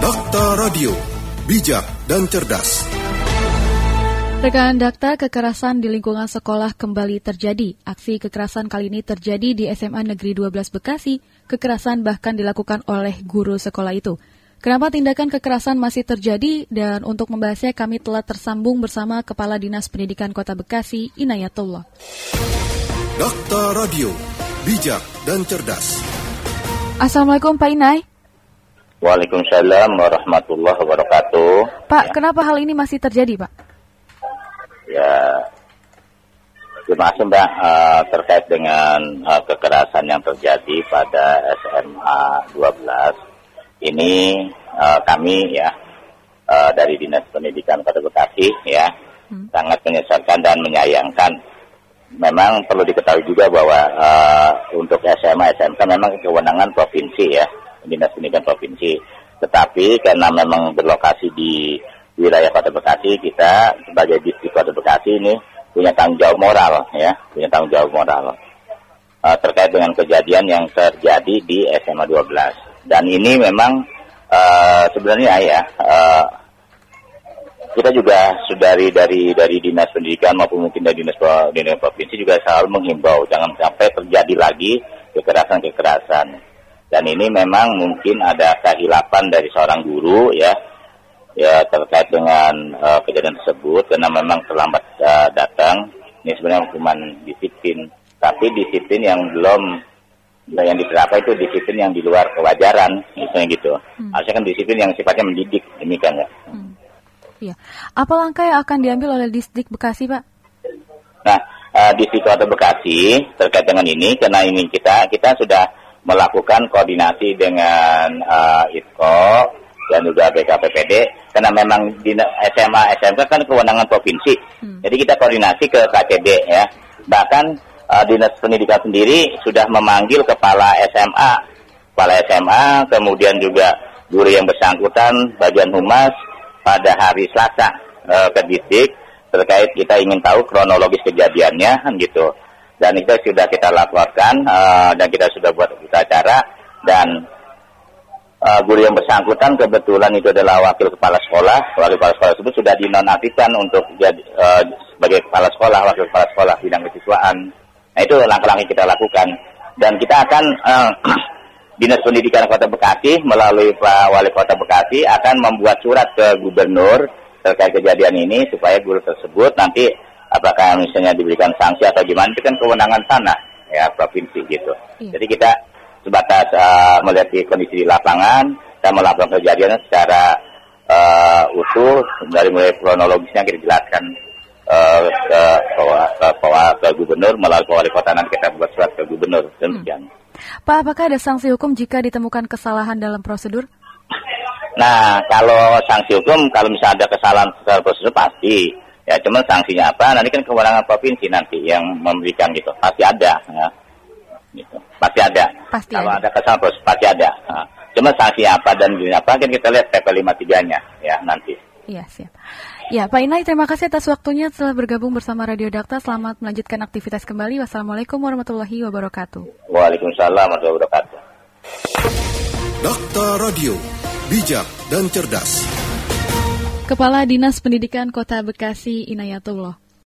Dakta Radio, bijak dan cerdas. Rekan Dakta, kekerasan di lingkungan sekolah kembali terjadi. Aksi kekerasan kali ini terjadi di SMA Negeri 12 Bekasi. Kekerasan bahkan dilakukan oleh guru sekolah itu. Kenapa tindakan kekerasan masih terjadi? Dan untuk membahasnya kami telah tersambung bersama Kepala Dinas Pendidikan Kota Bekasi, Inayatullah. Dakta Radio, bijak dan cerdas. Assalamualaikum Pak Inay. Waalaikumsalam warahmatullahi wabarakatuh. Pak, Ya. kenapa hal ini masih terjadi, Pak? Ya, terima kasih Mbak Eh, terkait dengan eh, kekerasan yang terjadi pada SMA 12. Ini eh, kami ya dari Dinas Pendidikan Kota Bekasi ya Hmm. sangat menyesalkan dan menyayangkan. Memang perlu diketahui juga bahwa eh, untuk SMA SMK memang kewenangan provinsi ya Dinas Pendidikan Provinsi. Tetapi karena memang berlokasi di wilayah Kota Bekasi, kita sebagai distrik Kota Bekasi ini punya tanggung jawab moral ya, punya tanggung jawab moral eh, terkait dengan kejadian yang terjadi di SMA 12. Dan ini memang eh, sebenarnya ya eh, kita juga sudah dari dari dinas pendidikan maupun mungkin dari dinas dinas provinsi juga selalu menghimbau jangan sampai terjadi lagi kekerasan-kekerasan. Dan ini memang mungkin ada kehilapan dari seorang guru ya ya terkait dengan eh, kejadian tersebut karena memang terlambat eh, datang. Ini sebenarnya hukuman disiplin, tapi disiplin yang belum yang diterapkan itu disiplin yang di luar kewajaran, misalnya gitu. Hmm. Harusnya kan disiplin yang sifatnya mendidik, demikian ya. Hmm. Iya. Apa langkah yang akan diambil oleh Distrik Bekasi, Pak? Nah, eh, di situ atau Bekasi terkait dengan ini, karena ini kita kita sudah melakukan koordinasi dengan eh, ITKO dan juga BKPPD, karena memang di SMA SMK kan kewenangan provinsi, Hmm. jadi kita koordinasi ke KCD ya. Bahkan eh, dinas pendidikan sendiri sudah memanggil kepala SMA, kepala SMA, kemudian juga guru yang bersangkutan, bagian humas pada hari Selasa eh, ke distrik terkait kita ingin tahu kronologis kejadiannya kan gitu dan itu sudah kita laporkan eh, dan kita sudah buat berita acara dan eh, guru yang bersangkutan kebetulan itu adalah wakil kepala sekolah. Wakil kepala sekolah tersebut sudah dinonaktifkan untuk jadi eh, sebagai kepala sekolah wakil kepala sekolah bidang kesiswaan. Nah itu langkah-langkah kita lakukan. Dan kita akan eh, Dinas Pendidikan Kota Bekasi melalui Pak Wali Kota Bekasi akan membuat surat ke gubernur terkait kejadian ini supaya guru tersebut nanti apakah misalnya diberikan sanksi atau gimana itu kan kewenangan sana ya provinsi gitu. Iya. Jadi kita sebatas eh, melihat di kondisi di lapangan dan melakukan kejadian secara eh, utuh dari mulai kronologisnya kita jelaskan eh, ke, ke, ke, ke, ke gubernur melalui Wali Kota nanti kita buat surat ke gubernur demikian. Pak, apakah ada sanksi hukum jika ditemukan kesalahan dalam prosedur? Nah, kalau sanksi hukum, kalau misalnya ada kesalahan secara prosedur pasti. Ya, cuman sanksinya apa? Nanti kan kewenangan provinsi nanti yang memberikan gitu. Pasti ada. Ya. Gitu. Pasti ada. Pasti kalau ada. ada kesalahan pasti ada. Nah, cuma sanksi apa dan gini apa kan kita lihat PP 53-nya ya nanti. Iya, siap. Ya, Pak Inay, terima kasih atas waktunya telah bergabung bersama Radio Dakta. Selamat melanjutkan aktivitas kembali. Wassalamualaikum warahmatullahi wabarakatuh. Waalaikumsalam warahmatullahi wabarakatuh. Dakta Radio, bijak dan cerdas. Kepala Dinas Pendidikan Kota Bekasi Inayatullah.